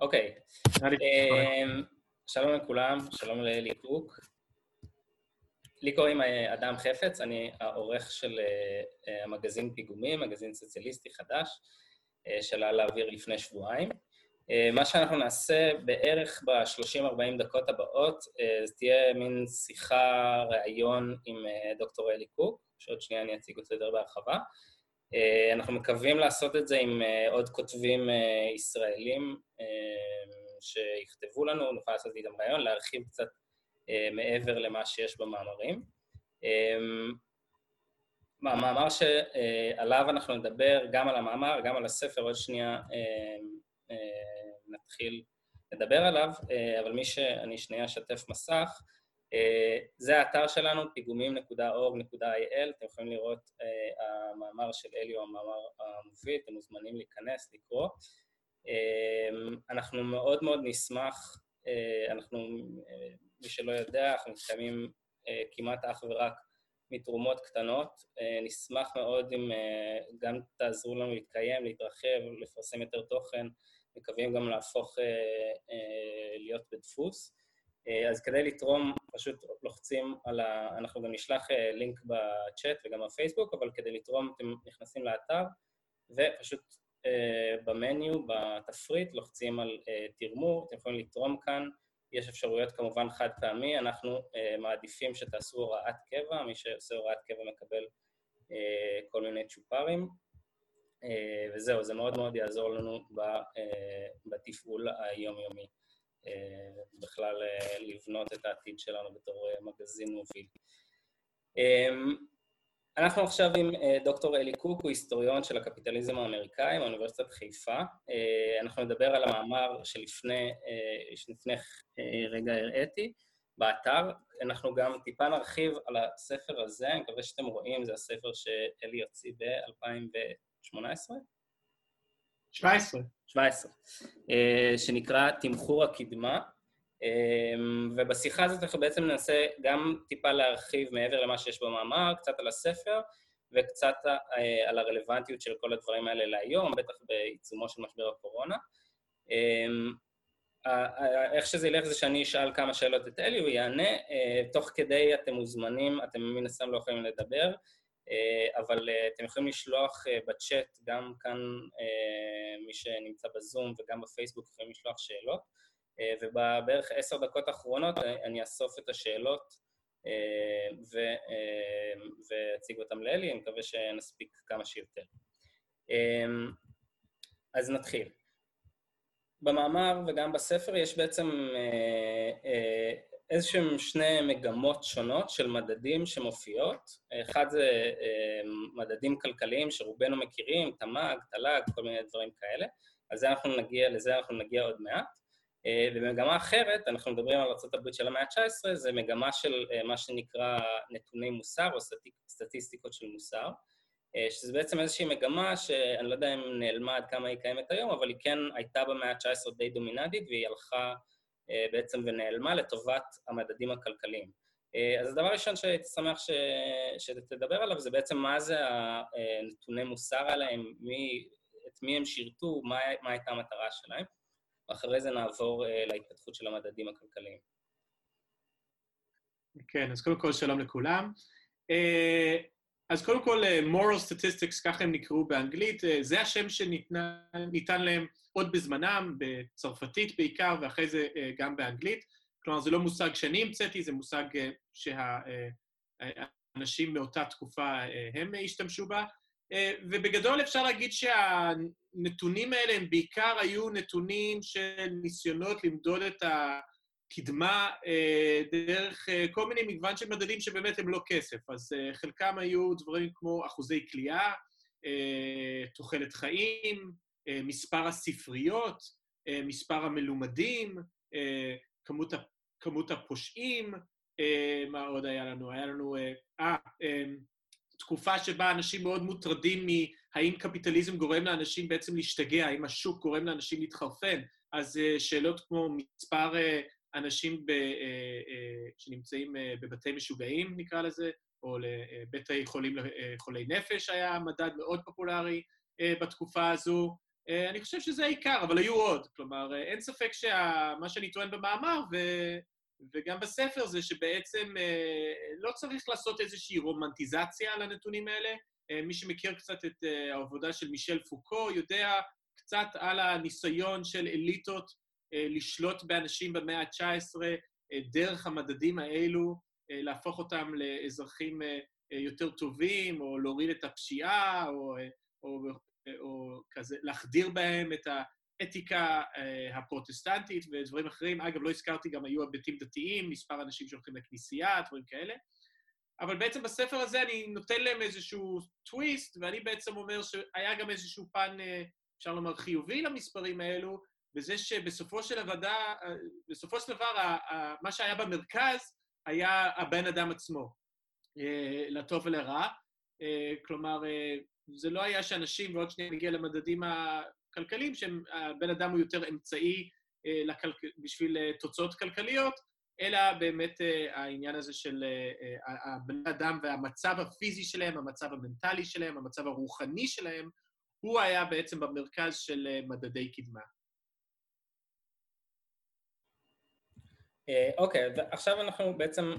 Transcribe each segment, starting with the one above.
אוקיי. אמ, שלום לכולם, שלום לאלי קוק. לי קוראים אה, אדם חפץ, אני העורך של אה, אה, המגזין פיגומים, מגזין סוציאליסטי חדש, שעלה לאוויר לפני שבועיים. מה שאנחנו נעשה בערך ב-30-40 דקות הבאות, זה תהיה מין שיחה, ראיון עם דוקטור אלי קוק, שעוד שנייה אני אציג אותו יותר בהרחבה. אה, אנחנו מקווים לעשות את זה עם אה, עוד כותבים אה, ישראלים שיכתבו לנו, נוכל לעשות איתם רעיון, להרחיב קצת מעבר למה שיש במאמרים. המאמר שעליו אנחנו נדבר, גם על המאמר, גם על הספר, עוד שנייה נתחיל לדבר עליו, אבל מי שאני שנייה אשתף מסך, זה האתר שלנו, פיגומים.org.il, אתם יכולים לראות uh, המאמר של אלי הוא המאמר המוביל, אתם מוזמנים להיכנס, לקרוא. Uh, אנחנו מאוד מאוד נשמח, אנחנו, מי שלא יודע, אנחנו מתקיימים כמעט אך ורק מתרומות קטנות. נשמח מאוד אם גם תעזרו לנו להתקיים, להתרחב, לפרסם יותר תוכן, מקווים גם להפוך להיות בדפוס. אה, אז כדי לתרום, פשוט לוחצים על ה... אנחנו גם נשלח אה, לינק בצ'אט וגם בפייסבוק, אבל כדי לתרום אתם נכנסים לאתר, ופשוט אה, במניו, בתפריט, לוחצים על תרמור, אתם יכולים לתרום כאן, יש אפשרויות כמובן חד פעמי, אנחנו מעדיפים שתעשו הוראת קבע, מי שעושה הוראת קבע מקבל כל מיני צ'ופרים, וזהו, זה מאוד מאוד יעזור לנו בתפעול היומיומי. אה, בכלל אה, לבנות את העתיד שלנו בתור אה, מגזין מוביל. אנחנו עכשיו עם דוקטור אלי קוק, הוא היסטוריון של הקפיטליזם האמריקאי מאוניברסיטת חיפה. אנחנו נדבר על המאמר שלפני שלפני רגע הראיתי באתר. אנחנו גם טיפה נרחיב על הספר הזה, אני מקווה שאתם רואים, זה הספר שאלי הוציא ב-2018. 17. 17, שנקרא תמחור הקדמה, אה, ובשיחה הזאת אנחנו בעצם ננסה גם טיפה להרחיב מעבר למה שיש במאמר, קצת על הספר וקצת אה, על הרלוונטיות של כל הדברים האלה להיום, בטח בעיצומו של משבר הקורונה. אה, איך שזה ילך זה שאני אשאל כמה שאלות את אלי, הוא יענה, תוך כדי אתם מוזמנים, אתם מן הסתם לא יכולים לדבר, אה, אבל אה, אתם יכולים לשלוח אה, בצ'אט, גם כאן מי שנמצא בזום וגם בפייסבוק יכולים לשלוח שאלות, ובערך עשר דקות האחרונות אני אאסוף את השאלות ואציג אותן לאלי, אני מקווה שנספיק כמה שיותר. אז נתחיל. במאמר וגם בספר יש בעצם איזשהם שני מגמות שונות של מדדים שמופיעות. אחד זה אה, מדדים כלכליים שרובנו מכירים, תמ"ג, תל"ג, כל מיני דברים כאלה. על זה אנחנו נגיע, לזה אנחנו נגיע עוד מעט. אה, במגמה אחרת, אנחנו מדברים על ארה"ב של המאה ה-19, זה מגמה של אה, מה שנקרא נתוני מוסר או סטטיסטיקות של מוסר, שזה בעצם איזושהי מגמה שאני לא יודע אם נעלמה עד כמה היא קיימת היום, אבל היא כן הייתה במאה ה-19 די דומיננטית והיא הלכה בעצם ונעלמה לטובת המדדים הכלכליים. אה, אז הדבר הראשון שהייתי שמח ש... שתדבר עליו זה בעצם מה זה הנתוני מוסר עליהם, מי, את מי הם שירתו, מה, מה הייתה המטרה שלהם, ואחרי זה נעבור אה, להתפתחות של המדדים הכלכליים. כן, אז קודם כל שלום לכולם. אז קודם כל, moral statistics, ככה הם נקראו באנגלית, זה השם שניתן להם עוד בזמנם, בצרפתית בעיקר, ואחרי זה אה, גם באנגלית. כלומר, זה לא מושג שאני המצאתי, זה מושג אה, שהאנשים אה, מאותה תקופה הם השתמשו בה. ובגדול אפשר להגיד שהנתונים האלה הם בעיקר היו נתונים של ניסיונות למדוד את הקדמה דרך כל מיני מגוון של מדדים שבאמת הם לא כסף. אז חלקם היו דברים כמו אחוזי כליאה, תוחלת חיים, אה, מספר הספריות, אה, מספר המלומדים, אה, כמות, כמות הפושעים, מה עוד היה לנו? היה לנו... אה, תקופה שבה אנשים מאוד מוטרדים מהאם קפיטליזם גורם לאנשים בעצם להשתגע, האם השוק גורם לאנשים להתחרפן. אז שאלות כמו מספר אנשים ב, שנמצאים בבתי משוגעים, נקרא לזה, או לבתי חולים לחולי נפש היה מדד מאוד פופולרי בתקופה הזו. אני חושב שזה העיקר, אבל היו עוד. כלומר, אין ספק שמה שאני טוען במאמר, ו... וגם בספר, זה שבעצם לא צריך לעשות איזושהי רומנטיזציה על הנתונים האלה. מי שמכיר קצת את העבודה של מישל פוקו יודע קצת על הניסיון של אליטות לשלוט באנשים במאה ה-19 דרך המדדים האלו, להפוך אותם לאזרחים יותר טובים, או להוריד את הפשיעה, או, או, או כזה, להחדיר בהם את האתיקה הפרוטסטנטית ודברים אחרים. אגב, לא הזכרתי, גם היו היבטים דתיים, מספר אנשים שהולכים לכנסייה, דברים כאלה. אבל בעצם בספר הזה אני נותן להם איזשהו טוויסט, ואני בעצם אומר שהיה גם איזשהו פן, אפשר לומר, חיובי למספרים האלו, וזה שבסופו של הוועדה, בסופו של דבר, מה שהיה במרכז היה הבן אדם עצמו, לטוב ולרע. כלומר, זה לא היה שאנשים, ועוד שנייה נגיע למדדים הכלכליים, שהבן אדם הוא יותר אמצעי. בשביל תוצאות כלכליות, אלא באמת העניין הזה של הבן אדם והמצב הפיזי שלהם, המצב המנטלי שלהם, המצב הרוחני שלהם, הוא היה בעצם במרכז של מדדי קדמה. אוקיי, ועכשיו אנחנו בעצם,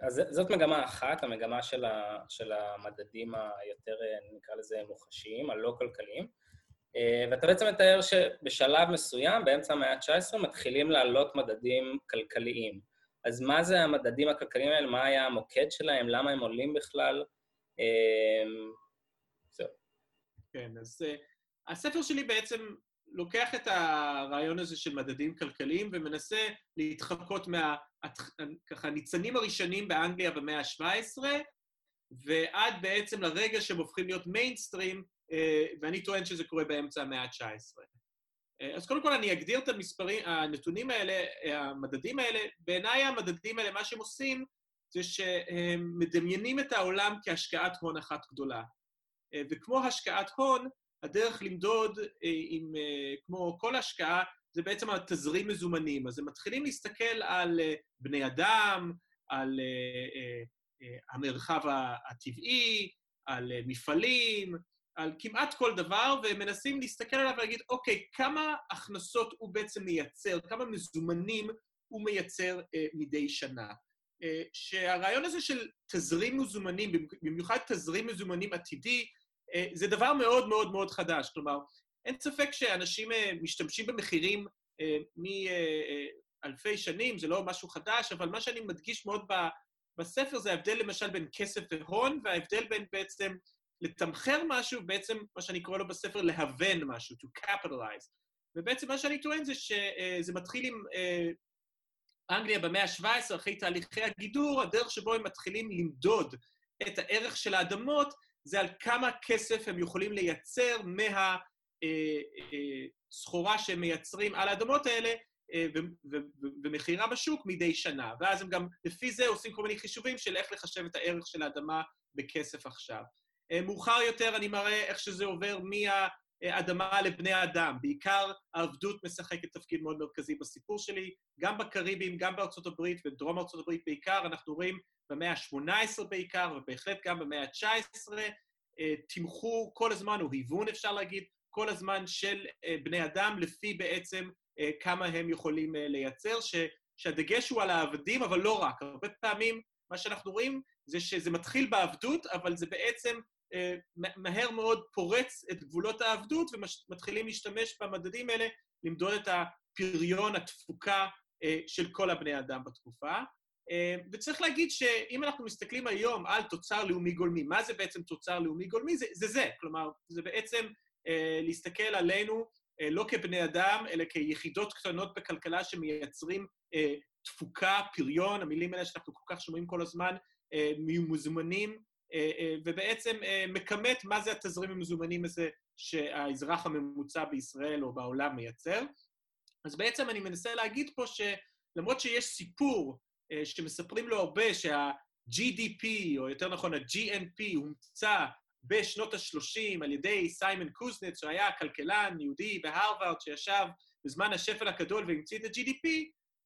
אז זאת מגמה אחת, המגמה של, ה, של המדדים היותר, נקרא לזה, מוחשיים, הלא כלכליים. ואתה בעצם מתאר שבשלב מסוים, באמצע המאה ה-19, מתחילים לעלות מדדים כלכליים. אז מה זה המדדים הכלכליים האלה? מה היה המוקד שלהם? למה הם עולים בכלל? זהו. כן, אז הספר שלי בעצם לוקח את הרעיון הזה של מדדים כלכליים ומנסה להתחקות מה... ככה, ניצנים הראשונים באנגליה במאה ה-17, ועד בעצם לרגע שהם הופכים להיות מיינסטרים, ואני טוען שזה קורה באמצע המאה ה-19. אז קודם כל אני אגדיר את המספרים, הנתונים האלה, המדדים האלה, בעיניי המדדים האלה, מה שהם עושים זה שהם מדמיינים את העולם כהשקעת הון אחת גדולה. וכמו השקעת הון, הדרך למדוד, עם, כמו כל השקעה, זה בעצם התזרים מזומנים. אז הם מתחילים להסתכל על בני אדם, על המרחב הטבעי, על מפעלים, על כמעט כל דבר, והם מנסים להסתכל עליו ולהגיד, אוקיי, כמה הכנסות הוא בעצם מייצר, כמה מזומנים הוא מייצר אה, מדי שנה. אה, שהרעיון הזה של תזרים מזומנים, במיוחד תזרים מזומנים עתידי, אה, זה דבר מאוד מאוד מאוד חדש. כלומר, אין ספק שאנשים אה, משתמשים במחירים אה, מאלפי שנים, זה לא משהו חדש, אבל מה שאני מדגיש מאוד בספר זה ההבדל למשל בין כסף והון, וההבדל בין בעצם לתמחר משהו, בעצם מה שאני קורא לו בספר להוון משהו, to capitalize. ובעצם מה שאני טוען זה שזה מתחיל עם אנגליה במאה ה-17, אחרי תהליכי הגידור, הדרך שבו הם מתחילים למדוד את הערך של האדמות, זה על כמה כסף הם יכולים לייצר מהסחורה שהם מייצרים על האדמות האלה ומכירה בשוק מדי שנה. ואז הם גם, לפי זה עושים כל מיני חישובים של איך לחשב את הערך של האדמה בכסף עכשיו. מאוחר יותר אני מראה איך שזה עובר מהאדמה לבני האדם. בעיקר העבדות משחקת תפקיד מאוד מרכזי בסיפור שלי, גם בקריבים, גם בארצות הברית ובדרום ארצות הברית בעיקר, אנחנו רואים במאה ה-18 בעיקר, ובהחלט גם במאה ה-19, תמחור כל הזמן, או היוון אפשר להגיד, כל הזמן של בני אדם, לפי בעצם כמה הם יכולים לייצר, ש, שהדגש הוא על העבדים, אבל לא רק. הרבה פעמים מה שאנחנו רואים זה שזה מתחיל בעבדות, אבל זה בעצם מהר מאוד פורץ את גבולות העבדות, ומתחילים להשתמש במדדים האלה למדוד את הפריון, התפוקה של כל הבני אדם בתקופה. וצריך להגיד שאם אנחנו מסתכלים היום על תוצר לאומי גולמי, מה זה בעצם תוצר לאומי גולמי? זה זה. זה. כלומר, זה בעצם להסתכל עלינו לא כבני אדם, אלא כיחידות קטנות בכלכלה שמייצרים תפוקה, פריון, המילים האלה שאנחנו כל כך שומעים כל הזמן, מוזמנים, ובעצם מכמת מה זה התזרים המזומנים הזה שהאזרח הממוצע בישראל או בעולם מייצר. אז בעצם אני מנסה להגיד פה שלמרות שיש סיפור שמספרים לו הרבה שה-GDP, או יותר נכון ה-GNP, הומצא בשנות ה-30 על ידי סיימון קוזנץ, שהיה כלכלן יהודי בהרווארד שישב בזמן השפל הגדול והמציא את ה-GDP,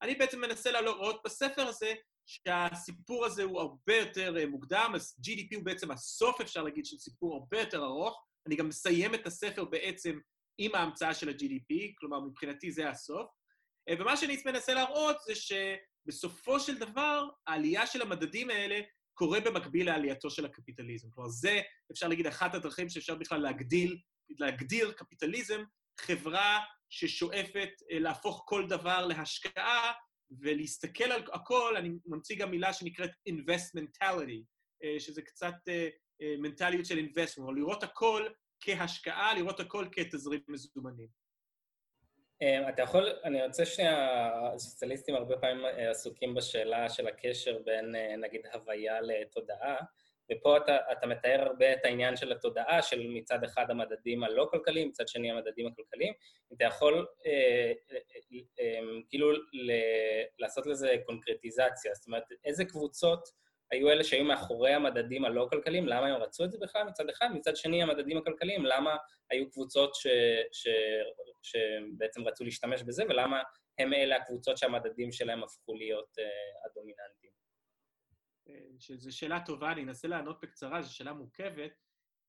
אני בעצם מנסה להראות בספר הזה שהסיפור הזה הוא הרבה יותר מוקדם, אז GDP הוא בעצם הסוף, אפשר להגיד, של סיפור הרבה יותר ארוך. אני גם מסיים את הספר בעצם עם ההמצאה של ה-GDP, כלומר, מבחינתי זה הסוף. אה, ומה שאני מנסה להראות זה שבסופו של דבר, העלייה של המדדים האלה קורה במקביל לעלייתו של הקפיטליזם. כלומר, זה, אפשר להגיד, אחת הדרכים שאפשר בכלל להגדיל, להגדיר קפיטליזם, חברה ששואפת אה, להפוך כל דבר להשקעה ולהסתכל על הכל, אני ממציא גם מילה שנקראת investmentality, אה, שזה קצת מנטליות של investment, או לראות הכל כהשקעה, לראות הכל כתזרים מזומנים. אתה יכול, אני רוצה שנייה, הסוציאליסטים הרבה פעמים אה, עסוקים בשאלה של הקשר בין אה, נגיד הוויה לתודעה, ופה אתה, אתה מתאר הרבה את העניין של התודעה, של מצד אחד המדדים הלא כלכליים, מצד שני המדדים הכלכליים. אתה יכול אה, אה, אה, כאילו ל, לעשות לזה קונקרטיזציה, זאת אומרת, איזה קבוצות היו אלה שהיו מאחורי המדדים הלא כלכליים, למה הם רצו את זה בכלל מצד אחד? מצד שני, המדדים הכלכליים, למה היו קבוצות ש, ש, שבעצם רצו להשתמש בזה, ולמה הם אלה הקבוצות שהמדדים שלהם הפכו להיות uh, הדומיננטיים? שזו שאלה טובה, אני אנסה לענות בקצרה, זו שאלה מורכבת.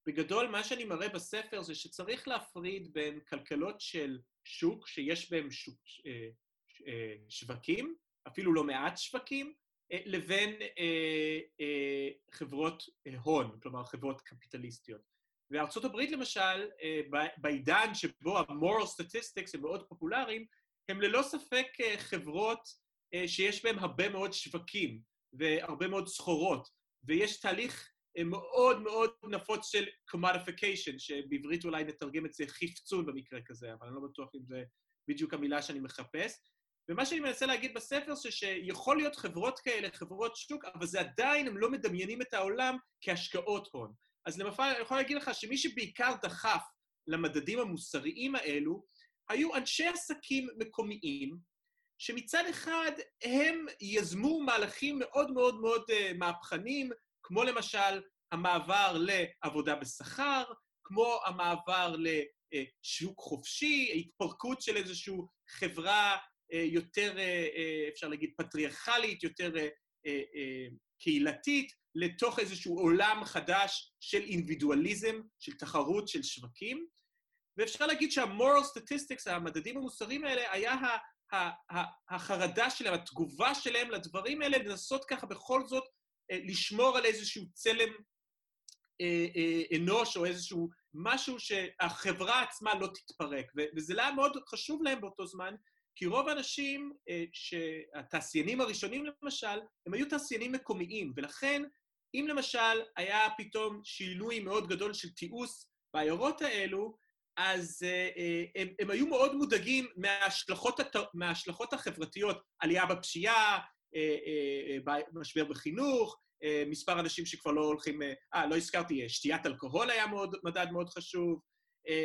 בגדול, מה שאני מראה בספר זה שצריך להפריד בין כלכלות של שוק, שיש בהן שוק, אה, אה, שווקים, אפילו לא מעט שווקים, אה, לבין חברות הון, כלומר חברות קפיטליסטיות. וארצות הברית למשל, בעידן שבו ה-moral statistics הם מאוד פופולריים, הם ללא ספק חברות שיש בהן הרבה מאוד שווקים והרבה מאוד סחורות, ויש תהליך מאוד מאוד נפוץ של commodification, שבעברית אולי נתרגם את זה חפצון במקרה כזה, אבל אני לא בטוח אם זה בדיוק המילה שאני מחפש. ומה שאני מנסה להגיד בספר זה שיכול להיות חברות כאלה, חברות שוק, אבל זה עדיין, הם לא מדמיינים את העולם כהשקעות הון. אז למפל, אני יכול להגיד לך שמי שבעיקר דחף למדדים המוסריים האלו, היו אנשי עסקים מקומיים, שמצד אחד הם יזמו מהלכים מאוד מאוד מאוד uh, מהפכניים, כמו למשל המעבר לעבודה בשכר, כמו המעבר לשוק חופשי, התפרקות של איזושהי חברה אה, יותר, אה, אה, אפשר להגיד, פטריארכלית, יותר קהילתית, לתוך איזשהו עולם חדש של אינדיבידואליזם, של תחרות, של שווקים. ואפשר להגיד שה-moral statistics, המדדים המוסריים האלה, היה החרדה שלהם, התגובה שלהם לדברים האלה, לנסות ככה בכל זאת לשמור על איזשהו צלם אנוש או איזשהו משהו שהחברה עצמה לא תתפרק. וזה היה מאוד חשוב להם באותו זמן, כי רוב האנשים, אה, שהתעשיינים הראשונים למשל, הם היו תעשיינים מקומיים, ולכן אם למשל היה פתאום שינוי מאוד גדול של תיעוש בעיירות האלו, אז אה, אה, הם, הם היו מאוד מודאגים מההשלכות. מההשלכות החברתיות, עלייה בפשיעה, משבר בחינוך, מספר אנשים שכבר לא הולכים... אה, לא הזכרתי, שתיית אלכוהול היה מאוד, מדד מאוד חשוב,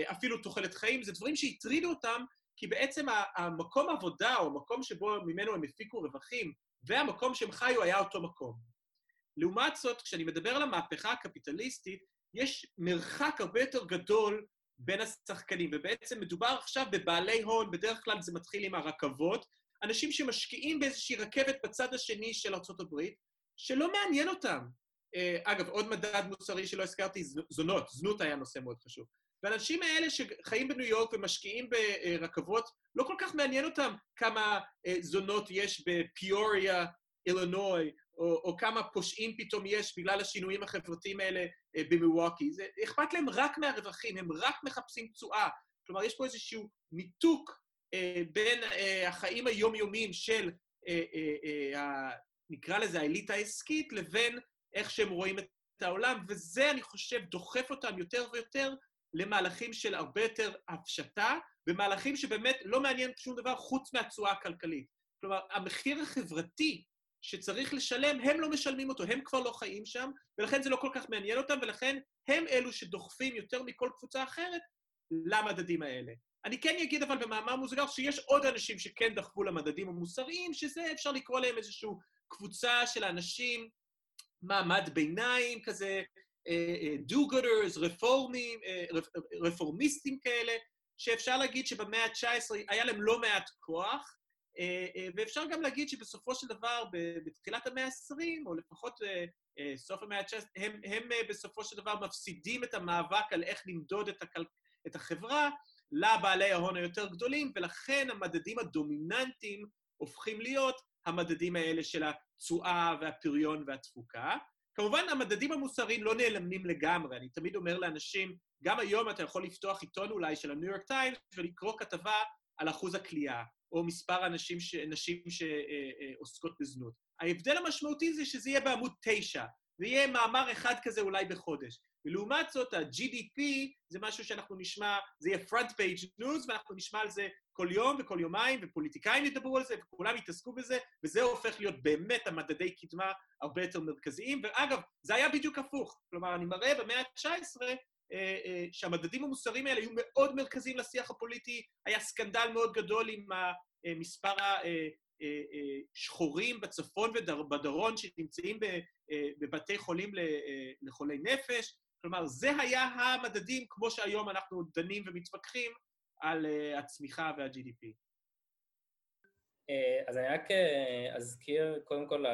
אפילו תוחלת חיים, זה דברים שהטרידו אותם, כי בעצם המקום עבודה, או המקום שבו ממנו הם הפיקו רווחים, והמקום שהם חיו היה אותו מקום. לעומת זאת, כשאני מדבר על המהפכה הקפיטליסטית, יש מרחק הרבה יותר גדול בין השחקנים, ובעצם מדובר עכשיו בבעלי הון, בדרך כלל זה מתחיל עם הרכבות, אנשים שמשקיעים באיזושהי רכבת בצד השני של ארה"ב, שלא מעניין אותם. אה, אגב, עוד מדד מוסרי שלא הזכרתי, זונות, זנות היה נושא מאוד חשוב. והאנשים האלה שחיים בניו יורק ומשקיעים ברכבות, לא כל כך מעניין אותם כמה אה, זונות יש בפיוריה, אילינוי, או, או כמה פושעים פתאום יש בגלל השינויים החברתיים האלה במילווקי. זה אכפת להם רק מהרווחים, הם רק מחפשים תשואה. כלומר, יש פה איזשהו ניתוק אה, בין אה, החיים היומיומיים של, אה, אה, אה, נקרא לזה האליטה העסקית, לבין איך שהם רואים את העולם, וזה, אני חושב, דוחף אותם יותר ויותר למהלכים של הרבה יותר הפשטה, ומהלכים שבאמת לא מעניין שום דבר חוץ מהתשואה הכלכלית. כלומר, המחיר החברתי שצריך לשלם, הם לא משלמים אותו, הם כבר לא חיים שם, ולכן זה לא כל כך מעניין אותם, ולכן הם אלו שדוחפים יותר מכל קבוצה אחרת למדדים האלה. אני כן אגיד אבל במאמר מוזגר שיש עוד אנשים שכן דחפו למדדים המוסריים, שזה אפשר לקרוא להם איזושהי קבוצה של אנשים, מעמד ביניים כזה, do-gooders, רפורמים, אה, רפורמיסטים כאלה, שאפשר להגיד שבמאה ה-19 היה להם לא מעט כוח, ואפשר גם להגיד שבסופו של דבר, בתחילת המאה ה-20, או לפחות סוף המאה ה-19, הם, הם בסופו של דבר מפסידים את המאבק על איך למדוד את, הכל... את החברה לבעלי ההון היותר גדולים, ולכן המדדים הדומיננטיים הופכים להיות המדדים האלה של התשואה והפריון והתפוקה. כמובן, המדדים המוסריים לא נעלמים לגמרי. אני תמיד אומר לאנשים, גם היום אתה יכול לפתוח עיתון אולי של הניו יורק טיימס ולקרוא כתבה על אחוז הכליאה, או מספר הנשים ש... נשים שעוסקות בזנות. ההבדל המשמעותי זה שזה יהיה בעמוד 9, ויהיה מאמר אחד כזה אולי בחודש. ולעומת זאת, ה-GDP זה משהו שאנחנו נשמע, זה יהיה front page news, ואנחנו נשמע על זה כל יום וכל יומיים, ופוליטיקאים ידברו על זה, וכולם יתעסקו בזה, וזה הופך להיות באמת המדדי קדמה הרבה יותר מרכזיים. ואגב, זה היה בדיוק הפוך. כלומר, אני מראה במאה ה-19 אה, אה, שהמדדים המוסריים האלה היו מאוד מרכזיים לשיח הפוליטי, היה סקנדל מאוד גדול עם מספר השחורים בצפון ובדרום שנמצאים בבתי חולים לחולי נפש. כלומר, זה היה המדדים כמו שהיום אנחנו דנים ומתווכחים על הצמיחה וה-GDP. אז אני רק אזכיר קודם כל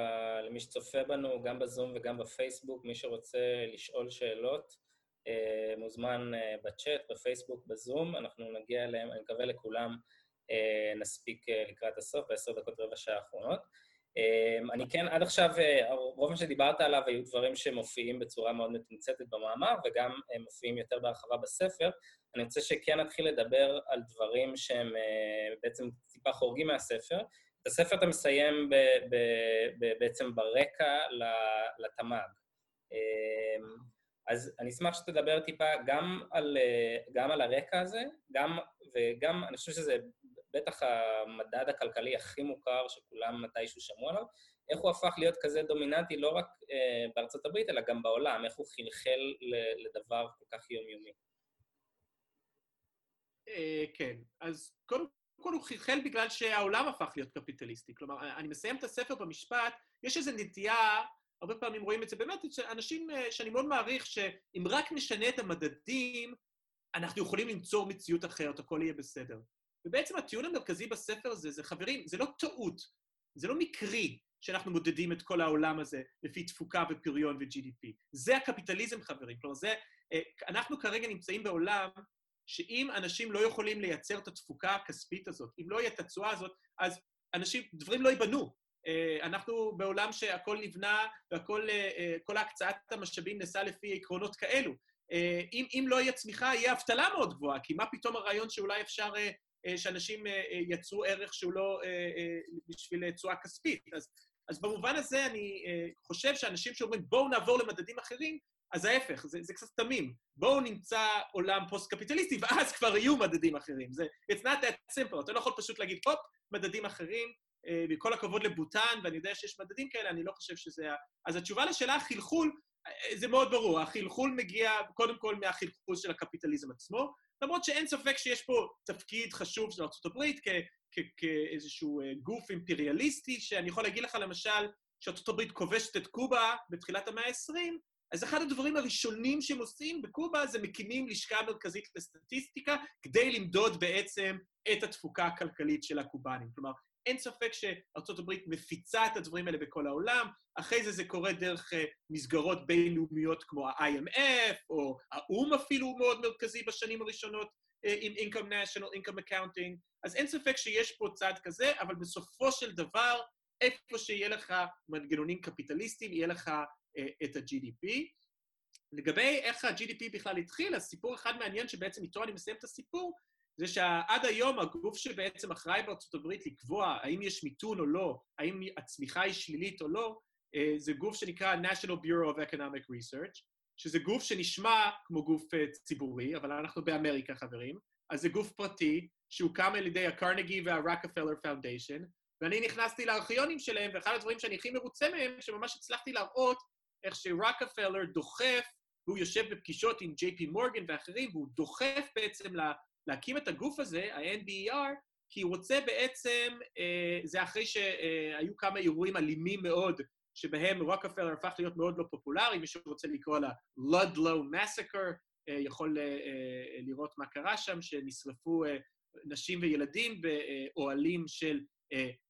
למי שצופה בנו, גם בזום וגם בפייסבוק, מי שרוצה לשאול שאלות, אה, מוזמן אה, בצ'אט, בפייסבוק, בזום, אנחנו נגיע אליהם, אני מקווה לכולם אה, נספיק לקראת הסוף, בעשר דקות רבע שעה האחרונות. אני כן, עד עכשיו, רוב מה שדיברת עליו היו דברים שמופיעים בצורה מאוד מתומצתת במאמר, וגם מופיעים יותר בהרחבה בספר. אני רוצה שכן נתחיל לדבר על דברים שהם בעצם טיפה חורגים מהספר. את הספר אתה מסיים ב, ב, ב, בעצם ברקע לתמ"ג. אז אני אשמח שתדבר טיפה גם על, אה, גם על הרקע הזה, גם, וגם, אני חושב שזה בטח המדד הכלכלי הכי מוכר שכולם מתישהו שמעו עליו, איך הוא הפך להיות כזה דומיננטי לא רק אה, בארצות הברית, אלא גם בעולם, איך הוא חלחל לדבר כל כך יומיומי. אה, כן, אז קודם כל הוא חלחל בגלל שהעולם הפך להיות קפיטליסטי. כלומר, אני מסיים את הספר במשפט, יש איזו נטייה הרבה פעמים רואים את זה באמת, אנשים אה, שאני מאוד מעריך, שאם רק נשנה את המדדים, אנחנו יכולים למצוא מציאות אחרת, הכל יהיה בסדר. ובעצם הטיעון המרכזי בספר הזה, זה חברים, זה לא טעות, זה לא מקרי שאנחנו מודדים את כל העולם הזה לפי תפוקה ופריון ו-GDP. זה הקפיטליזם, חברים. כלומר, זה... אה, אנחנו כרגע נמצאים בעולם שאם אנשים לא יכולים לייצר את התפוקה הכספית הזאת, אם לא יהיה את התשואה הזאת, אז אנשים, דברים לא ייבנו. אה, אנחנו בעולם שהכל נבנה והכל, אה, אה, הקצאת המשאבים נעשה לפי עקרונות כאלו. אם, אם לא יהיה צמיחה, יהיה אבטלה מאוד גבוהה, כי מה פתאום הרעיון שאולי אפשר, שאנשים יצרו ערך שהוא לא בשביל תשואה כספית? אז, אז במובן הזה אני חושב שאנשים שאומרים, בואו נעבור למדדים אחרים, אז ההפך, זה, זה קצת תמים. בואו נמצא עולם פוסט-קפיטליסטי, ואז כבר יהיו מדדים אחרים. זה, it's not that simple. אתה לא יכול פשוט להגיד, הופ, מדדים אחרים, וכל הכבוד לבהוטן, ואני יודע שיש מדדים כאלה, אני לא חושב שזה ה... אז התשובה לשאלה החלחול, זה מאוד ברור, החלחול מגיע קודם כל מהחלחול של הקפיטליזם עצמו, למרות שאין ספק שיש פה תפקיד חשוב של ארה"ב כאיזשהו גוף אימפריאליסטי, שאני יכול להגיד לך למשל, שארה"ב כובשת את קובה בתחילת המאה ה-20, אז אחד הדברים הראשונים שהם עושים בקובה זה מקימים לשכה מרכזית לסטטיסטיקה כדי למדוד בעצם את התפוקה הכלכלית של הקובנים. כלומר, אין ספק שארה"ב מפיצה את הדברים האלה בכל העולם, אחרי זה זה קורה דרך uh, מסגרות בינלאומיות כמו ה-IMF, או האו"ם אפילו מאוד מרכזי בשנים הראשונות uh, עם Income National Income Accounting, אז אין ספק שיש פה צעד כזה, אבל בסופו של דבר, איפה שיהיה לך מנגנונים קפיטליסטיים, יהיה לך uh, את ה-GDP. לגבי איך ה-GDP בכלל התחיל, אז סיפור אחד מעניין שבעצם איתו אני מסיים את הסיפור, זה שעד היום הגוף שבעצם אחראי בארצות הברית לקבוע האם יש מיתון או לא, האם הצמיחה היא שלילית או לא, אה, זה גוף שנקרא National Bureau of Economic Research, שזה גוף שנשמע כמו גוף אה, ציבורי, אבל אנחנו באמריקה, חברים, אז זה גוף פרטי שהוקם על ידי הקרנגי וה-Rockefeller Foundation, ואני נכנסתי לארכיונים שלהם, ואחד הדברים שאני הכי מרוצה מהם, שממש הצלחתי להראות איך שרוקפלר דוחף, והוא יושב בפגישות עם ג'יי פי מורגן ואחרים, והוא דוחף בעצם להקים את הגוף הזה, ה-NBER, כי הוא רוצה בעצם, אה, זה אחרי שהיו כמה אירועים אלימים מאוד, שבהם רוקפלר הפך להיות מאוד לא פופולרי, מי שרוצה לקרוא לה Ludlow Massacre, אה, יכול אה, לראות מה קרה שם, שנשרפו נשים וילדים באוהלים של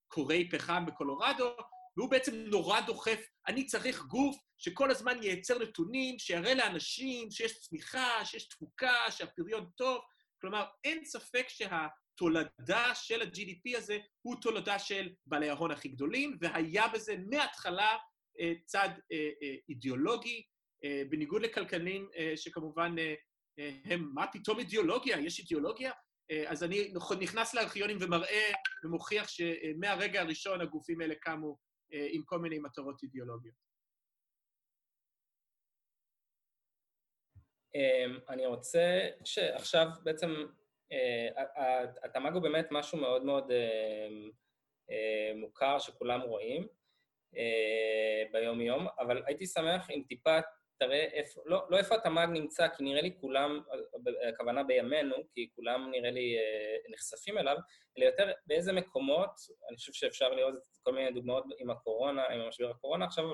קורי פחם בקולורדו, והוא בעצם נורא דוחף, אני צריך גוף שכל הזמן ייצר נתונים, שיראה לאנשים שיש צמיחה, שיש תפוקה, שהפריון טוב. כלומר, אין ספק שהתולדה של ה-GDP הזה הוא תולדה של בעלי ההון הכי גדולים, והיה בזה מההתחלה אה, צד אה, אה, אידיאולוגי, בניגוד לכלכלנים שכמובן הם, מה פתאום אידיאולוגיה? יש אידיאולוגיה? אז אני נכנס לארכיונים ומראה ומוכיח שמהרגע הראשון הגופים האלה קמו עם כל מיני מטרות אידיאולוגיות. אני רוצה שעכשיו בעצם, התמ"ג הוא באמת משהו מאוד מאוד מוכר שכולם רואים, אה, ביום-יום, אבל הייתי שמח אם טיפה תראה איפה, לא, לא איפה התמ"ג נמצא, כי נראה לי כולם, הכוונה בימינו, כי כולם נראה לי אה, נחשפים אליו, אלא יותר באיזה מקומות, אני חושב שאפשר לראות כל מיני דוגמאות עם הקורונה, עם המשבר הקורונה עכשיו,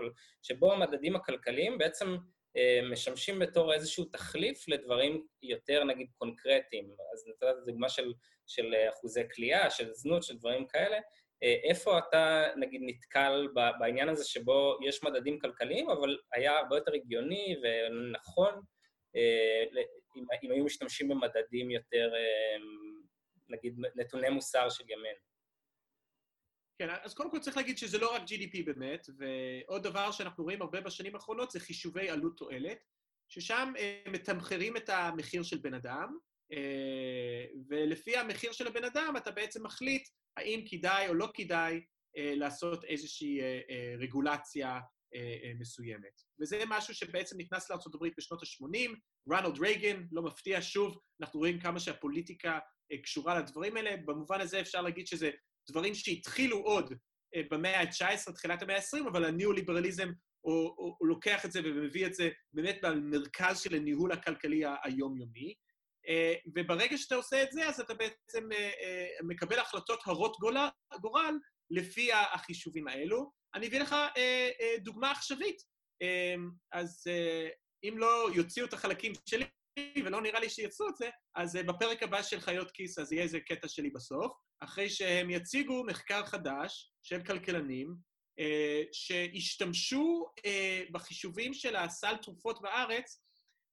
שבו המדדים הכלכליים בעצם אה, משמשים בתור איזשהו תחליף לדברים יותר, נגיד, קונקרטיים. אז נתת דוגמה של, של אחוזי כליאה, של זנות, של דברים כאלה, אה, איפה אתה, נגיד, נתקל בעניין הזה שבו יש מדדים כלכליים, אבל היה הרבה יותר הגיוני ונכון אה, אם, אם היו משתמשים במדדים יותר, אה, נגיד, נתוני מוסר של ימינו? כן, אז קודם כל צריך להגיד שזה לא רק GDP באמת, ועוד דבר שאנחנו רואים הרבה בשנים האחרונות זה חישובי עלות תועלת, ששם מתמחרים את המחיר של בן אדם, ולפי המחיר של הבן אדם אתה בעצם מחליט האם כדאי או לא כדאי אה, לעשות איזושהי אה, אה, רגולציה אה, אה, מסוימת. וזה משהו שבעצם נכנס לארה"ב בשנות ה-80, רונלד רייגן, לא מפתיע, שוב, אנחנו רואים כמה שהפוליטיקה אה, קשורה לדברים האלה. במובן הזה אפשר להגיד שזה דברים שהתחילו עוד אה, במאה ה-19, תחילת המאה ה-20, אבל הניאו-ליברליזם הוא, לוקח את זה ומביא את זה באמת במרכז של הניהול הכלכלי היומיומי. אה, וברגע שאתה עושה את זה, אז אתה בעצם אה, מקבל החלטות הרות גורל לפי החישובים האלו. אני אביא לך דוגמה עכשווית. אז אם לא יוציאו את החלקים שלי, ולא נראה לי שיצאו את זה, אז בפרק הבא של חיות כיס, אז יהיה איזה קטע שלי בסוף, אחרי שהם יציגו מחקר חדש של כלכלנים, שהשתמשו בחישובים של הסל תרופות בארץ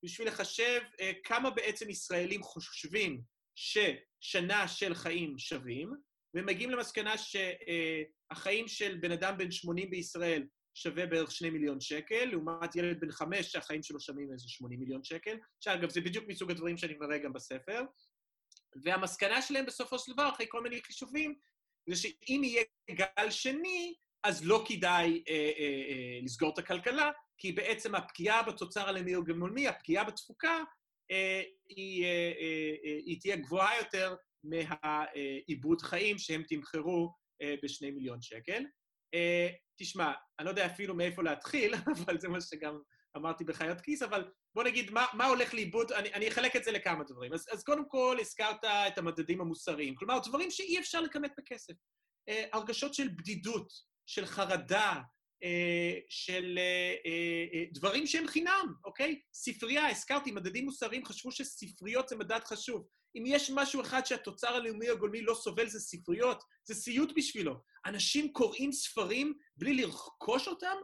בשביל לחשב כמה בעצם ישראלים חושבים ששנה של חיים שווים, ומגיעים למסקנה שהחיים של בן אדם בן 80 בישראל שווה בערך 2 מיליון שקל, לעומת ילד בן 5 שהחיים שלו שווים איזה 80 מיליון שקל, שאגב, זה בדיוק מסוג הדברים שאני מראה גם בספר. והמסקנה שלהם בסופו של דבר, אחרי כל מיני חישובים, זה שאם יהיה גל שני, אז לא כדאי אה, אה, אה, לסגור את הכלכלה, כי בעצם הפגיעה בתוצר הלאומי הגמולמי, הפגיעה בתפוקה, אה, היא, אה, אה, היא תהיה גבוהה יותר מהעיבוד חיים שהם תמחרו בשני מיליון שקל. תשמע, אני לא יודע אפילו מאיפה להתחיל, אבל זה מה שגם אמרתי בחיות כיס, אבל בוא נגיד, מה, מה הולך לאיבוד? אני, אני אחלק את זה לכמה דברים. אז, אז קודם כל, הזכרת את המדדים המוסריים. כלומר, דברים שאי אפשר לכמת בכסף. הרגשות של בדידות, של חרדה, אה, של אה, אה, דברים שהם חינם, אוקיי? ספרייה, הזכרתי, מדדים מוסריים חשבו שספריות זה מדד חשוב. אם יש משהו אחד שהתוצר הלאומי הגולמי לא סובל, זה ספריות, זה סיוט בשבילו. אנשים קוראים ספרים בלי לרכוש אותם?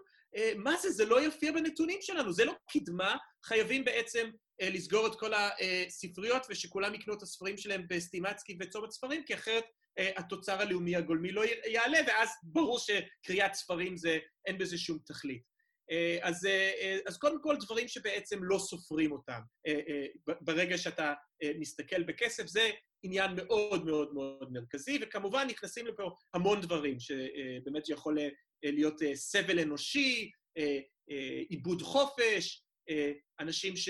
מה זה? זה לא יופיע בנתונים שלנו, זה לא קדמה. חייבים בעצם לסגור את כל הספריות ושכולם יקנו את הספרים שלהם בסטימצקי וצומת ספרים, כי אחרת אה, התוצר הלאומי הגולמי לא יעלה, ואז ברור שקריאת ספרים זה, אין בזה שום תכלית. אה, אז, אה, אז קודם כל, דברים שבעצם לא סופרים אותם. ברגע שאתה מסתכל בכסף, זה עניין מאוד מאוד מאוד מרכזי, וכמובן נכנסים לפה המון דברים, שבאמת יכול להיות סבל אנושי, עיבוד חופש, אנשים ש...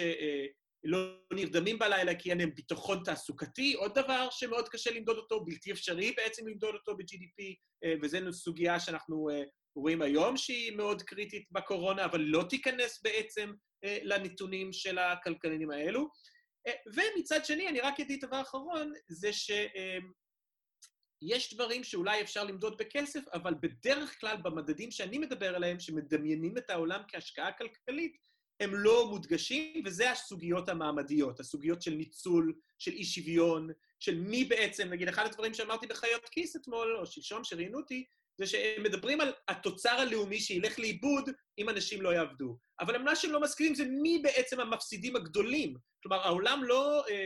לא נרדמים בלילה כי אין להם ביטחון תעסוקתי, עוד דבר שמאוד קשה למדוד אותו, בלתי אפשרי בעצם למדוד אותו ב-GDP, אה, וזו סוגיה שאנחנו אה, רואים היום שהיא מאוד קריטית בקורונה, אבל לא תיכנס בעצם אה, לנתונים של הכלכלנים האלו. ומצד שני, אני רק אגיד דבר אחרון, זה שיש דברים שאולי אפשר למדוד בכסף, אבל בדרך כלל במדדים שאני מדבר עליהם, שמדמיינים את העולם כהשקעה כלכלית, הם לא מודגשים, וזה הסוגיות המעמדיות, הסוגיות של ניצול, של אי שוויון, של מי בעצם, נגיד, אחד הדברים שאמרתי בחיות כיס אתמול, או שלשום, שראיינו אותי, זה שהם מדברים על התוצר הלאומי שילך לאיבוד אם אנשים לא יעבדו. אבל מה שהם לא מסכימים זה מי בעצם המפסידים הגדולים. כלומר, העולם לא אה, אה,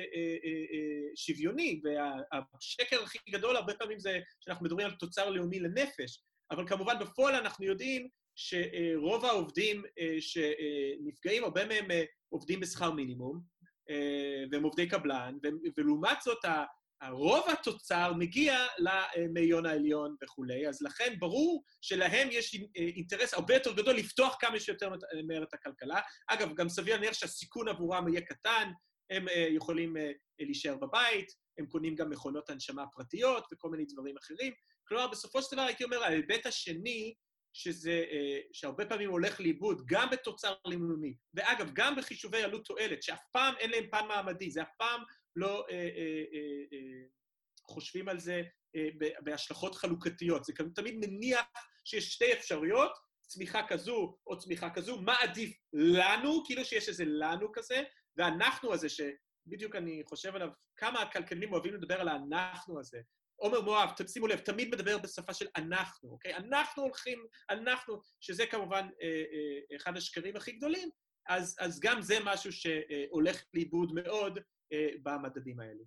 אה, אה, שוויוני, והשקר הכי גדול הרבה פעמים זה שאנחנו מדברים על תוצר לאומי לנפש. אבל כמובן, בפועל אנחנו יודעים שרוב העובדים אה, שנפגעים, הרבה מהם אה, עובדים בשכר מינימום, אה, והם עובדי קבלן, ולעומת זאת, רוב התוצר מגיע למאיון העליון וכולי, אז לכן ברור שלהם יש אינטרס הרבה יותר גדול לפתוח כמה שיותר מהר את הכלכלה. אגב, גם סביר להניח שהסיכון עבורם יהיה קטן, הם יכולים להישאר בבית, הם קונים גם מכונות הנשמה פרטיות וכל מיני דברים אחרים. כלומר, בסופו של דבר הייתי אומר, ההיבט השני שזה, אה, שהרבה פעמים הולך לאיבוד, גם בתוצר לימומי, ואגב, גם בחישובי עלות תועלת, שאף פעם אין להם פן מעמדי, זה אף פעם לא אה, אה, אה, אה, חושבים על זה אה, בהשלכות חלוקתיות. זה תמיד מניח שיש שתי אפשרויות, צמיחה כזו או צמיחה כזו, מה עדיף לנו, כאילו שיש איזה לנו כזה, ואנחנו הזה, שבדיוק אני חושב עליו, כמה הכלכלנים אוהבים לדבר על האנחנו הזה, עומר מואב, שימו לב, תמיד מדבר בשפה של אנחנו, אוקיי? אנחנו הולכים, אנחנו, שזה כמובן אה, אה, אחד השקרים הכי גדולים, אז, אז גם זה משהו שהולך לאיבוד מאוד אה, במדדים האלה.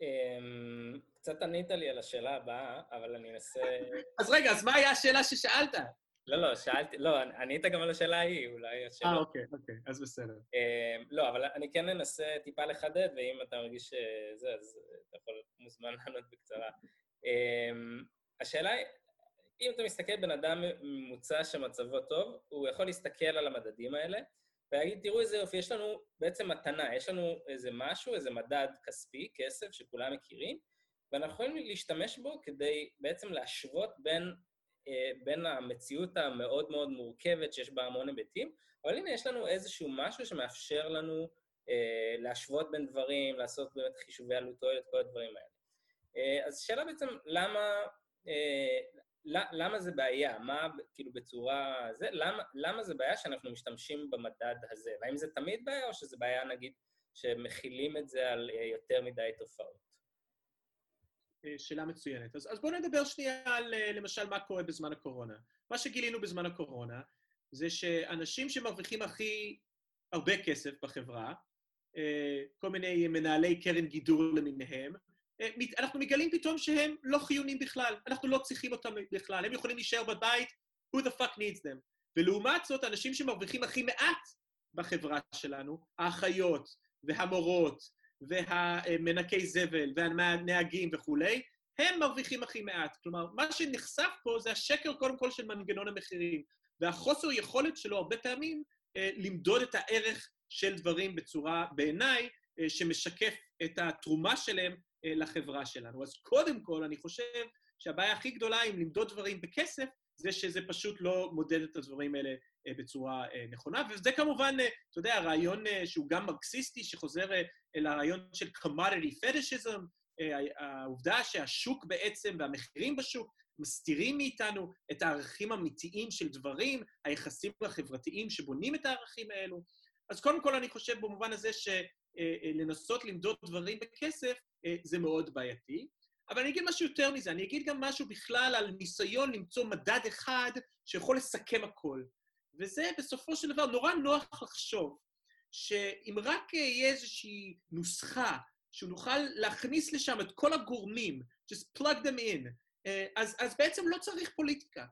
אמ, קצת ענית לי על השאלה הבאה, אבל אני אנסה... אז רגע, אז מה היה השאלה ששאלת? לא, לא, שאלתי, לא, ענית גם על השאלה ההיא, אולי השאלה... אה, אוקיי, אוקיי, אז בסדר. אמ, לא, אבל אני כן אנסה טיפה לחדד, ואם אתה מרגיש שזה, אז אתה יכול, מוזמן לענות בקצרה. אמ, השאלה היא, אם אתה מסתכל בן אדם ממוצע שמצבו טוב, הוא יכול להסתכל על המדדים האלה, ולהגיד, תראו איזה יופי, יש לנו בעצם מתנה, יש לנו איזה משהו, איזה מדד כספי, כסף, שכולם מכירים, ואנחנו יכולים להשתמש בו כדי בעצם להשוות בין אה, בין המציאות המאוד מאוד מורכבת שיש בה המון היבטים, אבל הנה, יש לנו איזשהו משהו שמאפשר לנו אה, להשוות בין דברים, לעשות באמת חישובי עלות תועלת, כל הדברים האלה. אה, אז השאלה בעצם, למה, אה, למה זה בעיה? מה, כאילו, בצורה... זה, למה, למה זה בעיה שאנחנו משתמשים במדד הזה? והאם זה תמיד בעיה, או שזה בעיה, נגיד, שמכילים את זה על אה, יותר מדי תופעות? אה, שאלה מצוינת. אז, אז בואו נדבר שנייה על אה, למשל מה קורה בזמן הקורונה. מה שגילינו בזמן הקורונה זה שאנשים שמרוויחים הכי הרבה כסף בחברה, אה, כל מיני מנהלי קרן גידור למיניהם, אנחנו מגלים פתאום שהם לא חיונים בכלל, אנחנו לא צריכים אותם בכלל, הם יכולים להישאר בבית, who the fuck needs them. ולעומת זאת, אנשים שמרוויחים הכי מעט בחברה שלנו, האחיות והמורות והמנקי זבל והנהגים וכולי, הם מרוויחים הכי מעט. כלומר, מה שנחשף פה זה השקר קודם כל של מנגנון המחירים, והחוסר יכולת שלו הרבה פעמים אה, למדוד את הערך של דברים בצורה, בעיניי, אה, שמשקף את התרומה שלהם אה, לחברה שלנו. אז קודם כל, אני חושב שהבעיה הכי גדולה עם למדוד דברים בכסף, זה שזה פשוט לא מודד את הדברים האלה אה, בצורה אה, נכונה. וזה כמובן, אה, אתה יודע, רעיון שהוא גם מרקסיסטי, שחוזר אל הרעיון של commodity fetishism, העובדה שהשוק בעצם והמחירים בשוק מסתירים מאיתנו את הערכים האמיתיים של דברים, היחסים החברתיים שבונים את הערכים האלו. אז קודם כל, אני חושב במובן הזה שלנסות למדוד דברים בכסף זה מאוד בעייתי. אבל אני אגיד משהו יותר מזה, אני אגיד גם משהו בכלל על ניסיון למצוא מדד אחד שיכול לסכם הכל. וזה בסופו של דבר נורא נוח לחשוב שאם רק יהיה איזושהי נוסחה שנוכל להכניס לשם את כל הגורמים, just plug them in, אה, אז, אז בעצם לא צריך פוליטיקה,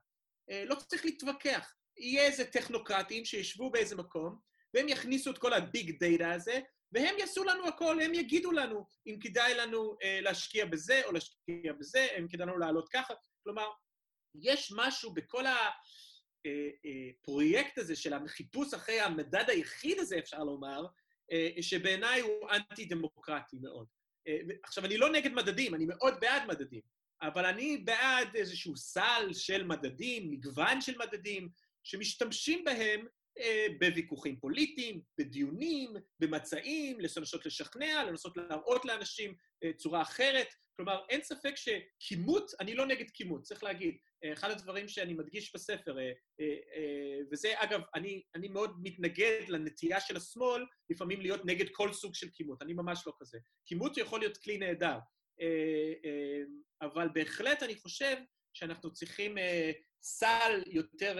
אה, לא צריך להתווכח. יהיה איזה טכנוקרטים שישבו באיזה מקום, והם יכניסו את כל הביג דאטה הזה, והם יעשו לנו הכל, הם יגידו לנו אם כדאי לנו אה, להשקיע בזה או להשקיע בזה, אם כדאי לנו לעלות ככה. כלומר, יש משהו בכל הפרויקט אה, אה, הזה של החיפוש אחרי המדד היחיד הזה, אפשר לומר, אה, שבעיניי הוא אנטי-דמוקרטי מאוד. אה, עכשיו, אני לא נגד מדדים, אני מאוד בעד מדדים, אבל אני בעד איזשהו סל של מדדים, מגוון של מדדים, שמשתמשים בהם בוויכוחים פוליטיים, בדיונים, במצעים, לנסות לשכנע, לנסות להראות לאנשים צורה אחרת. כלומר, אין ספק שכימות, אני לא נגד כימות, צריך להגיד. אחד הדברים שאני מדגיש בספר, וזה, אגב, אני, אני מאוד מתנגד לנטייה של השמאל לפעמים להיות נגד כל סוג של כימות, אני ממש לא כזה. כימות יכול להיות כלי נהדר, אבל בהחלט אני חושב שאנחנו צריכים סל יותר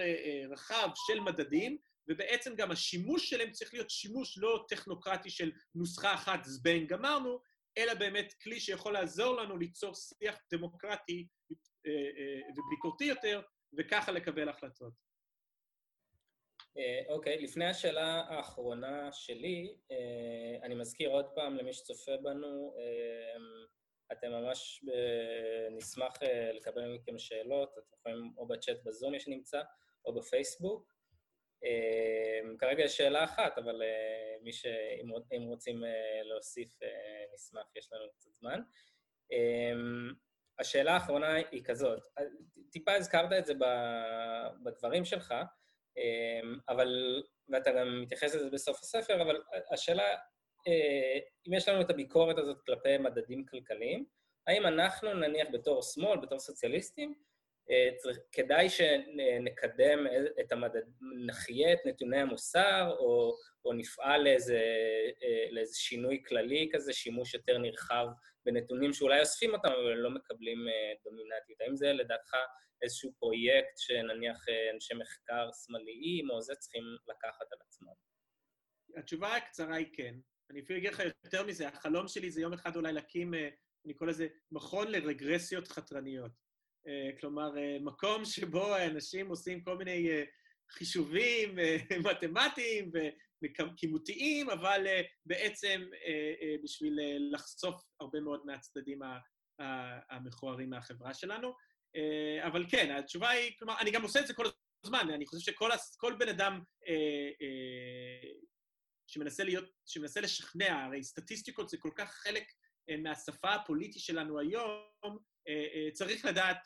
רחב של מדדים, ובעצם גם השימוש שלהם צריך להיות שימוש לא טכנוקרטי של נוסחה אחת, זבנג גמרנו, אלא באמת כלי שיכול לעזור לנו ליצור שיח דמוקרטי וביקורתי יותר, וככה לקבל החלטות. אוקיי, okay, לפני השאלה האחרונה שלי, אני מזכיר עוד פעם למי שצופה בנו, אתם ממש נשמח לקבל מכם שאלות, אתם יכולים או בצ'אט בזום שנמצא, או בפייסבוק. כרגע יש שאלה אחת, אבל מי ש... אם רוצים להוסיף, נשמח, יש לנו קצת זמן. השאלה האחרונה היא כזאת, טיפה הזכרת את זה בדברים שלך, אבל, ואתה גם מתייחס לזה בסוף הספר, אבל השאלה, אם יש לנו את הביקורת הזאת כלפי מדדים כלכליים, האם אנחנו, נניח בתור שמאל, בתור סוציאליסטים, כדאי שנקדם את המדד, נחיה את נתוני המוסר, או, או נפעל לאיזה, לאיזה שינוי כללי כזה, שימוש יותר נרחב בנתונים שאולי אוספים אותם, אבל לא מקבלים דומיננטיות. האם זה לדעתך איזשהו פרויקט שנניח אנשי מחקר שמאליים, או זה צריכים לקחת על עצמם? התשובה הקצרה היא כן. אני אפילו אגיד לך יותר מזה, החלום שלי זה יום אחד אולי להקים, אני קורא לזה מכון לרגרסיות חתרניות. כלומר, מקום שבו אנשים עושים כל מיני חישובים מתמטיים וכימותיים, אבל בעצם בשביל לחשוף הרבה מאוד מהצדדים המכוערים מהחברה שלנו. אבל כן, התשובה היא, כלומר, אני גם עושה את זה כל הזמן, אני חושב שכל בן אדם שמנסה להיות, שמנסה לשכנע, הרי סטטיסטיקות זה כל כך חלק מהשפה הפוליטית שלנו היום, צריך לדעת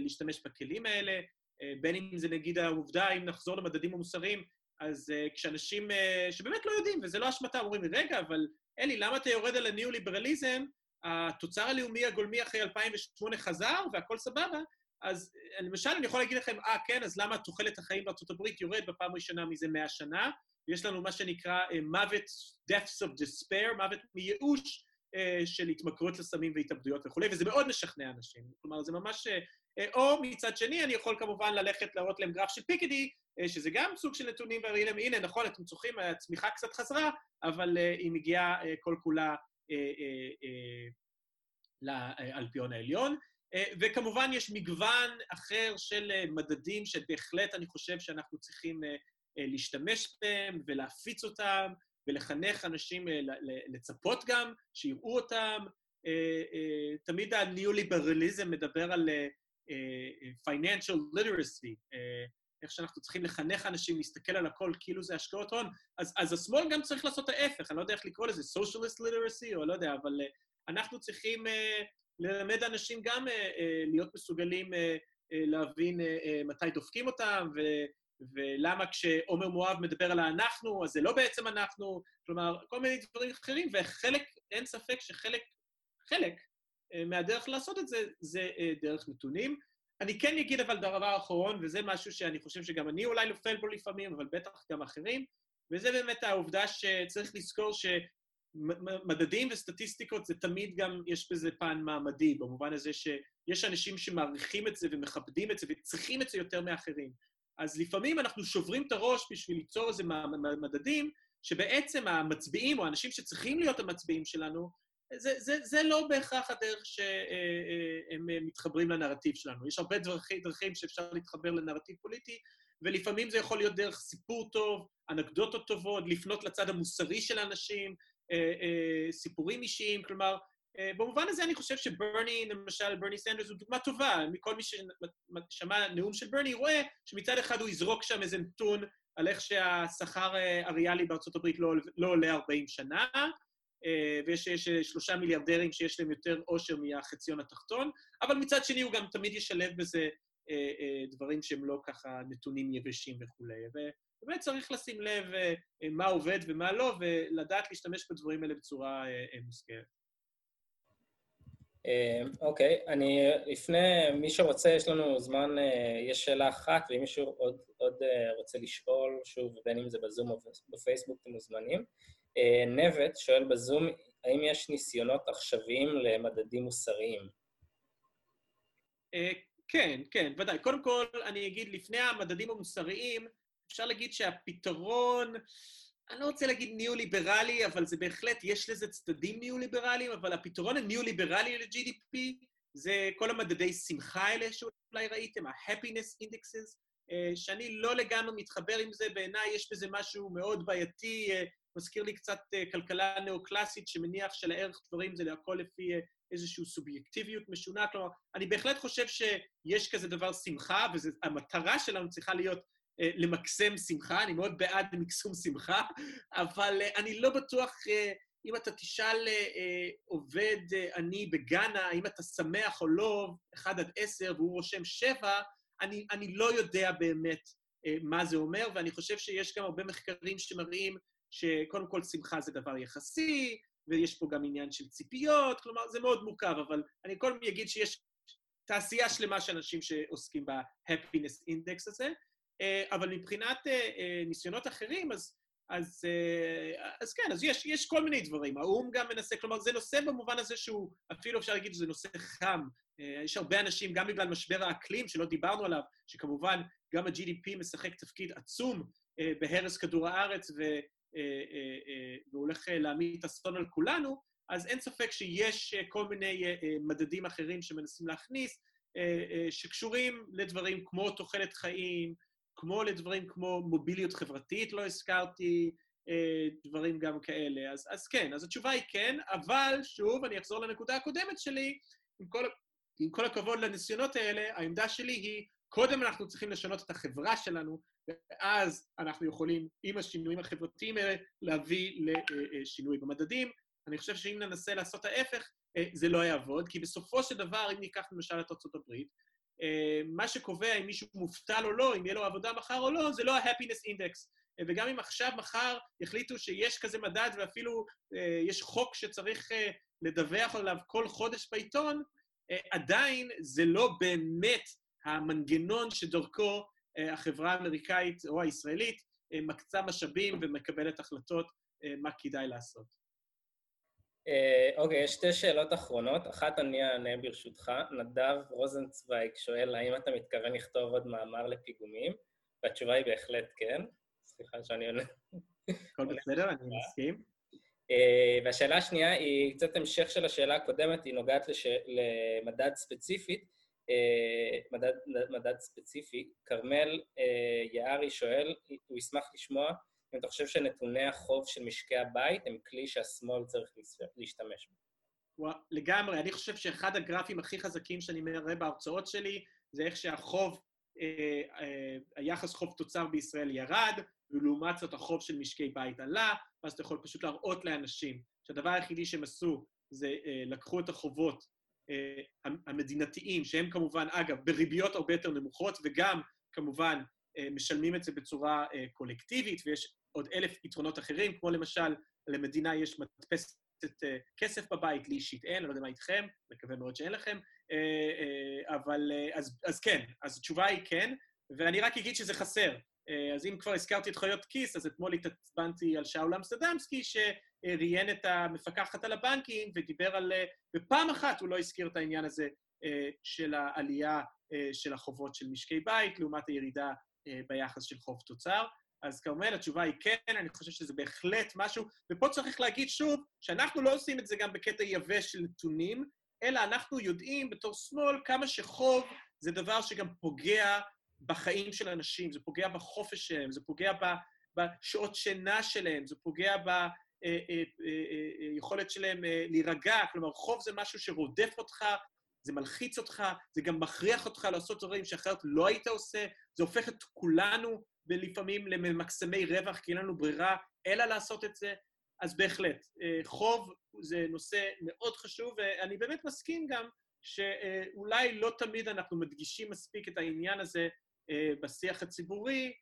להשתמש בכלים האלה, בין אם זה נגיד העובדה, אם נחזור למדדים המוסריים, אז כשאנשים שבאמת לא יודעים, וזה לא אשמתם, אומרים, רגע, אבל אלי, למה אתה יורד על הניאו-ליברליזם? התוצר הלאומי הגולמי אחרי 2008 חזר והכל סבבה, אז למשל, אני יכול להגיד לכם, אה, כן, אז למה תוחלת החיים בארה"ב יורד בפעם ראשונה מזה 100 שנה? ויש לנו מה שנקרא מוות, deaths of despair, מוות מייאוש, של התמכרות לסמים והתאבדויות וכולי, וזה מאוד משכנע אנשים. כלומר, זה ממש... או מצד שני, אני יכול כמובן ללכת להראות להם גרף של פיקדי, שזה גם סוג של נתונים, והראי להם, הנה, נכון, אתם צוחקים, הצמיחה קצת חזרה, אבל היא מגיעה כל-כולה לאלפיון העליון. וכמובן, יש מגוון אחר של מדדים שבהחלט אני חושב שאנחנו צריכים להשתמש בהם ולהפיץ אותם, ולחנך אנשים לצפות גם, שיראו אותם. תמיד הניאו-ליברליזם מדבר על financial literacy, איך שאנחנו צריכים לחנך אנשים להסתכל על הכל כאילו זה השקעות הון, אז, אז השמאל גם צריך לעשות ההפך, אני לא יודע איך לקרוא לזה, socialist literacy, או לא יודע, אבל אנחנו צריכים ללמד אנשים גם להיות מסוגלים להבין מתי דופקים אותם, ו... ולמה כשעומר מואב מדבר על האנחנו, אז זה לא בעצם אנחנו, כלומר, כל מיני דברים אחרים, וחלק, אין ספק שחלק, חלק מהדרך לעשות את זה, זה דרך נתונים. אני כן אגיד אבל דבר אחרון, וזה משהו שאני חושב שגם אני אולי נופל בו לפעמים, אבל בטח גם אחרים, וזה באמת העובדה שצריך לזכור שמדדים וסטטיסטיקות זה תמיד גם, יש בזה פן מעמדי, במובן הזה שיש אנשים שמעריכים את זה ומכבדים את זה וצריכים את זה יותר מאחרים. אז לפעמים אנחנו שוברים את הראש בשביל ליצור איזה מדדים, שבעצם המצביעים, או האנשים שצריכים להיות המצביעים שלנו, זה, זה, זה לא בהכרח הדרך שהם מתחברים לנרטיב שלנו. יש הרבה דרכים, דרכים שאפשר להתחבר לנרטיב פוליטי, ולפעמים זה יכול להיות דרך סיפור טוב, אנקדוטות טובות, לפנות לצד המוסרי של האנשים, סיפורים אישיים, כלומר, במובן הזה אני חושב שברני, למשל, ברני סנדרס הוא דוגמה טובה. מכל מי ששמע נאום של ברני רואה שמצד אחד הוא יזרוק שם איזה נתון על איך שהשכר הריאלי בארצות הברית לא, לא עולה 40 שנה, ויש שלושה מיליארדרים שיש להם יותר עושר מהחציון התחתון, אבל מצד שני הוא גם תמיד ישלב בזה דברים שהם לא ככה נתונים יבשים וכולי. באמת צריך לשים לב מה עובד ומה לא, ולדעת להשתמש בדברים האלה בצורה מושכלת. אוקיי, okay, אני לפני, מי שרוצה, יש לנו זמן, יש שאלה אחת, ואם מישהו עוד, עוד רוצה לשאול, שוב, בין אם זה בזום או בפייסבוק, אתם מוזמנים. נבט שואל בזום, האם יש ניסיונות עכשוויים למדדים מוסריים? כן, כן, ודאי. קודם כל, אני אגיד, לפני המדדים המוסריים, אפשר להגיד שהפתרון, אני לא רוצה להגיד ניאו-ליברלי, אבל זה בהחלט, יש לזה צדדים ניאו-ליברליים, אבל הפתרון הניאו-ליברלי ל-GDP זה כל המדדי שמחה האלה שאולי ראיתם, ה-happiness indexes, אה, שאני לא לגמרי מתחבר עם זה, בעיניי יש בזה משהו מאוד בעייתי, אה, מזכיר לי קצת אה, כלכלה נאו-קלאסית, שמניח שלערך דברים זה הכל לפי איזושהי סובייקטיביות משונה. כלומר, אני בהחלט חושב שיש כזה דבר שמחה, והמטרה שלנו צריכה להיות למקסם שמחה, אני מאוד בעד מקסום שמחה, אבל אה, אני לא בטוח, אה, אם אתה תשאל עובד עני בגאנה, האם אתה שמח או לא, 1 עד 10, והוא רושם 7, אני, אני לא יודע באמת מה זה אומר, ואני חושב שיש גם הרבה מחקרים שמראים שקודם כל שמחה זה דבר יחסי, ויש פה גם עניין של ציפיות, כלומר, זה מאוד מורכב, אבל אני קודם אגיד שיש תעשייה שלמה של אנשים שעוסקים ב-happiness index הזה, אה, אבל מבחינת אה, אה, ניסיונות אחרים, אז, אז, אז כן, אז יש, יש כל מיני דברים. האו"ם גם מנסה, כלומר, זה נושא במובן הזה שהוא, אפילו אפשר להגיד שזה נושא חם. יש הרבה אנשים, גם בגלל משבר האקלים, שלא דיברנו עליו, שכמובן גם ה-GDP משחק תפקיד עצום בהרס כדור הארץ, ו, והוא הולך להמיט אסון על כולנו, אז אין ספק שיש כל מיני מדדים אחרים שמנסים להכניס, שקשורים לדברים כמו תוחלת חיים, כמו לדברים כמו מוביליות חברתית, לא הזכרתי אה, דברים גם כאלה. אז, אז כן, אז התשובה היא כן, אבל שוב, אני אחזור לנקודה הקודמת שלי, עם כל, עם כל הכבוד לניסיונות האלה, העמדה שלי היא, קודם אנחנו צריכים לשנות את החברה שלנו, ואז אנחנו יכולים, עם השינויים החברתיים האלה, להביא לשינוי במדדים. אני חושב שאם ננסה לעשות ההפך, אה, זה לא יעבוד, כי בסופו של דבר, אם ניקח למשל את ארצות הברית, אה, מה שקובע אם מישהו מובטל או לא, אם יהיה לו עבודה מחר או לא, זה לא ה-happiness index. אה, וגם אם עכשיו, מחר, יחליטו שיש כזה מדד ואפילו אה, יש חוק שצריך לדווח עליו כל חודש בעיתון, עדיין זה לא באמת המנגנון שדרכו החברה האמריקאית או הישראלית מקצה משאבים ומקבלת החלטות מה כדאי לעשות. אה, אוקיי, יש שתי שאלות אחרונות. אחת אני אענה ברשותך. נדב רוזנצוויג שואל, האם אתה מתכוון לכתוב עוד מאמר לפיגומים? והתשובה היא בהחלט כן. סליחה שאני עונה. הכל בסדר, אני מסכים. אה, והשאלה השנייה היא קצת המשך של השאלה הקודמת, היא נוגעת לש... למדד ספציפית, אה, מדד, מדד ספציפי. כרמל יערי שואל, הוא ישמח לשמוע אם אתה חושב שנתוני החוב של משקי הבית הם כלי שהשמאל צריך להשתמש בו. לגמרי. אני חושב שאחד הגרפים הכי חזקים שאני מראה בהרצאות שלי, זה איך שהחוב, אה, אה, היחס חוב תוצר בישראל ירד, ולעומת זאת החוב של משקי בית עלה, ואז אתה יכול פשוט להראות לאנשים שהדבר היחידי שהם עשו זה אה, לקחו את החובות אה, המדינתיים, שהם כמובן, אגב, בריביות הרבה יותר נמוכות, וגם, כמובן, אה, משלמים את זה בצורה אה, קולקטיבית, ויש עוד אלף יתרונות אחרים, כמו למשל, למדינה יש מדפסת אה, כסף בבית, לי אישית אין, אני לא יודע מה איתכם, מקווה מאוד שאין לכם, אבל אז, אז כן, אז התשובה היא כן, ואני רק אגיד שזה חסר. אז אם כבר הזכרתי את חיות כיס, אז אתמול התעצבנתי על שאול אמסטרדמסקי, שראיין את המפקחת על הבנקים ודיבר על... ופעם אחת הוא לא הזכיר את העניין הזה של העלייה של החובות של משקי בית, לעומת הירידה אה, ביחס של חוב תוצר. אז כרמל, התשובה היא כן, אני חושב שזה בהחלט משהו, ופה צריך להגיד שוב, שאנחנו לא עושים את זה גם בקטע יבש של נתונים, אלא אנחנו יודעים בתור שמאל כמה שחוב זה דבר שגם פוגע בחיים של אנשים, זה פוגע בחופש שלהם, זה פוגע בשעות שינה שלהם, זה פוגע ביכולת אה, אה, שלהם להירגע, כלומר, חוב זה משהו שרודף אותך, זה מלחיץ אותך, זה גם מכריח אותך לעשות דברים שאחרת לא היית עושה, זה הופך את כולנו לפעמים לממקסמי רווח, כי אין לנו ברירה אלא לעשות את זה. אז בהחלט, אה, חוב זה נושא מאוד חשוב, ואני באמת מסכים גם שאולי לא תמיד אנחנו מדגישים מספיק את העניין הזה אה, בשיח הציבורי,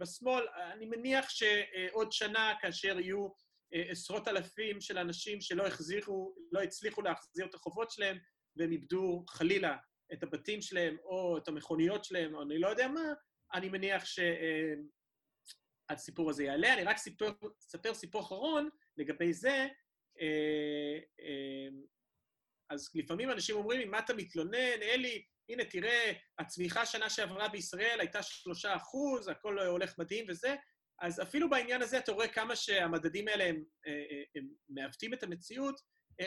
בשמאל. אני מניח שעוד שנה, כאשר יהיו עשרות אלפים של אנשים שלא החזירו, לא הצליחו להחזיר את החובות שלהם, והם איבדו חלילה את הבתים שלהם או את המכוניות שלהם, או אני לא יודע מה, אני מניח שהסיפור הזה יעלה. אני רק סיפר, אספר סיפור אחרון לגבי זה. אז לפעמים אנשים אומרים, אם אתה מתלונן, אלי, הנה, תראה, הצמיחה שנה שעברה בישראל הייתה שלושה אחוז, הכל הולך מדהים וזה, אז אפילו בעניין הזה אתה רואה כמה שהמדדים האלה הם, הם מעוותים את המציאות.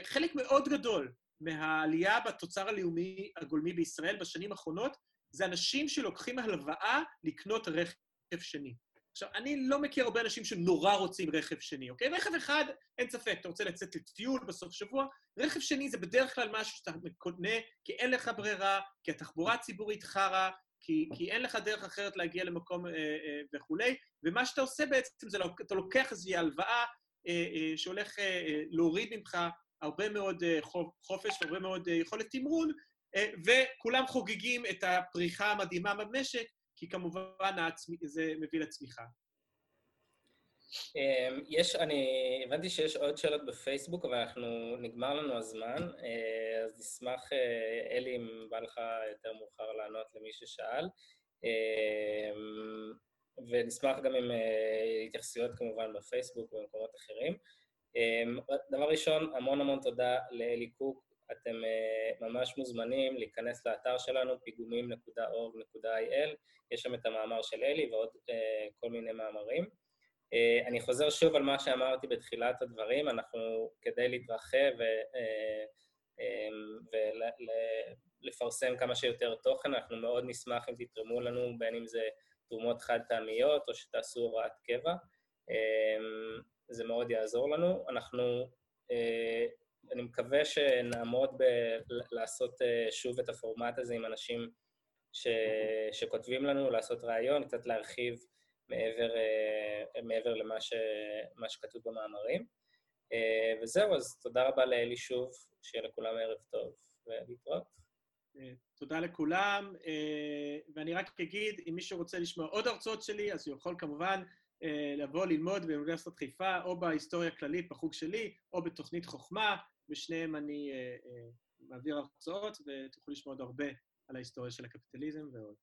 חלק מאוד גדול מהעלייה בתוצר הלאומי הגולמי בישראל בשנים האחרונות זה אנשים שלוקחים הלוואה לקנות רכב שני. עכשיו, אני לא מכיר הרבה אנשים שנורא רוצים רכב שני, אוקיי? רכב אחד, אין ספק, אתה רוצה לצאת לטיול בסוף שבוע, רכב שני זה בדרך כלל משהו שאתה קונה כי אין לך ברירה, כי התחבורה הציבורית חרא, כי, כי אין לך דרך אחרת להגיע למקום אה, אה, וכולי, ומה שאתה עושה בעצם זה, אתה לוקח איזושהי הלוואה אה, אה, שהולך אה, אה, להוריד ממך הרבה מאוד אה, חופש והרבה מאוד אה, יכולת תמרון, וכולם חוגגים את הפריחה המדהימה במשק, כי כמובן זה מביא לצמיחה. אמ, יש, אני הבנתי שיש עוד שאלות בפייסבוק, אבל אנחנו, נגמר לנו הזמן, אה, אז נשמח, אה, אלי, אם בא לך יותר מאוחר לענות למי ששאל, אמ, ונשמח גם עם אה, התייחסויות כמובן בפייסבוק ובמקומות אחרים. אמ, דבר ראשון, המון המון תודה לאלי קוק, אתם ממש מוזמנים להיכנס לאתר שלנו, פיגומים.org.il, יש שם את המאמר של אלי ועוד כל מיני מאמרים. אה, אני חוזר שוב על מה שאמרתי בתחילת הדברים, אנחנו, כדי להתרחב ולפרסם כמה שיותר תוכן, אנחנו מאוד נשמח אם תתרמו לנו, בין אם זה תרומות חד-פעמיות או שתעשו הוראת קבע. זה מאוד יעזור לנו. אנחנו, אה, אני מקווה שנעמוד בלעשות אה, שוב את הפורמט הזה עם אנשים ש, שכותבים לנו, לעשות ראיון, קצת להרחיב מעבר, אה, מעבר למה ש, שכתוב במאמרים. אה, וזהו, אז תודה רבה לאלי שוב, שיהיה לכולם ערב טוב, ולהתראות. תודה לכולם, ואני רק אגיד, אם מישהו רוצה לשמוע עוד הרצאות שלי, אז הוא יכול כמובן לבוא ללמוד באוניברסיטת חיפה, או בהיסטוריה הכללית בחוג שלי, או בתוכנית חוכמה, בשניהם אני מעביר הרצאות, ותוכלו לשמוע עוד הרבה על ההיסטוריה של הקפיטליזם ועוד.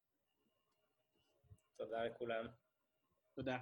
תודה לכולם. תודה.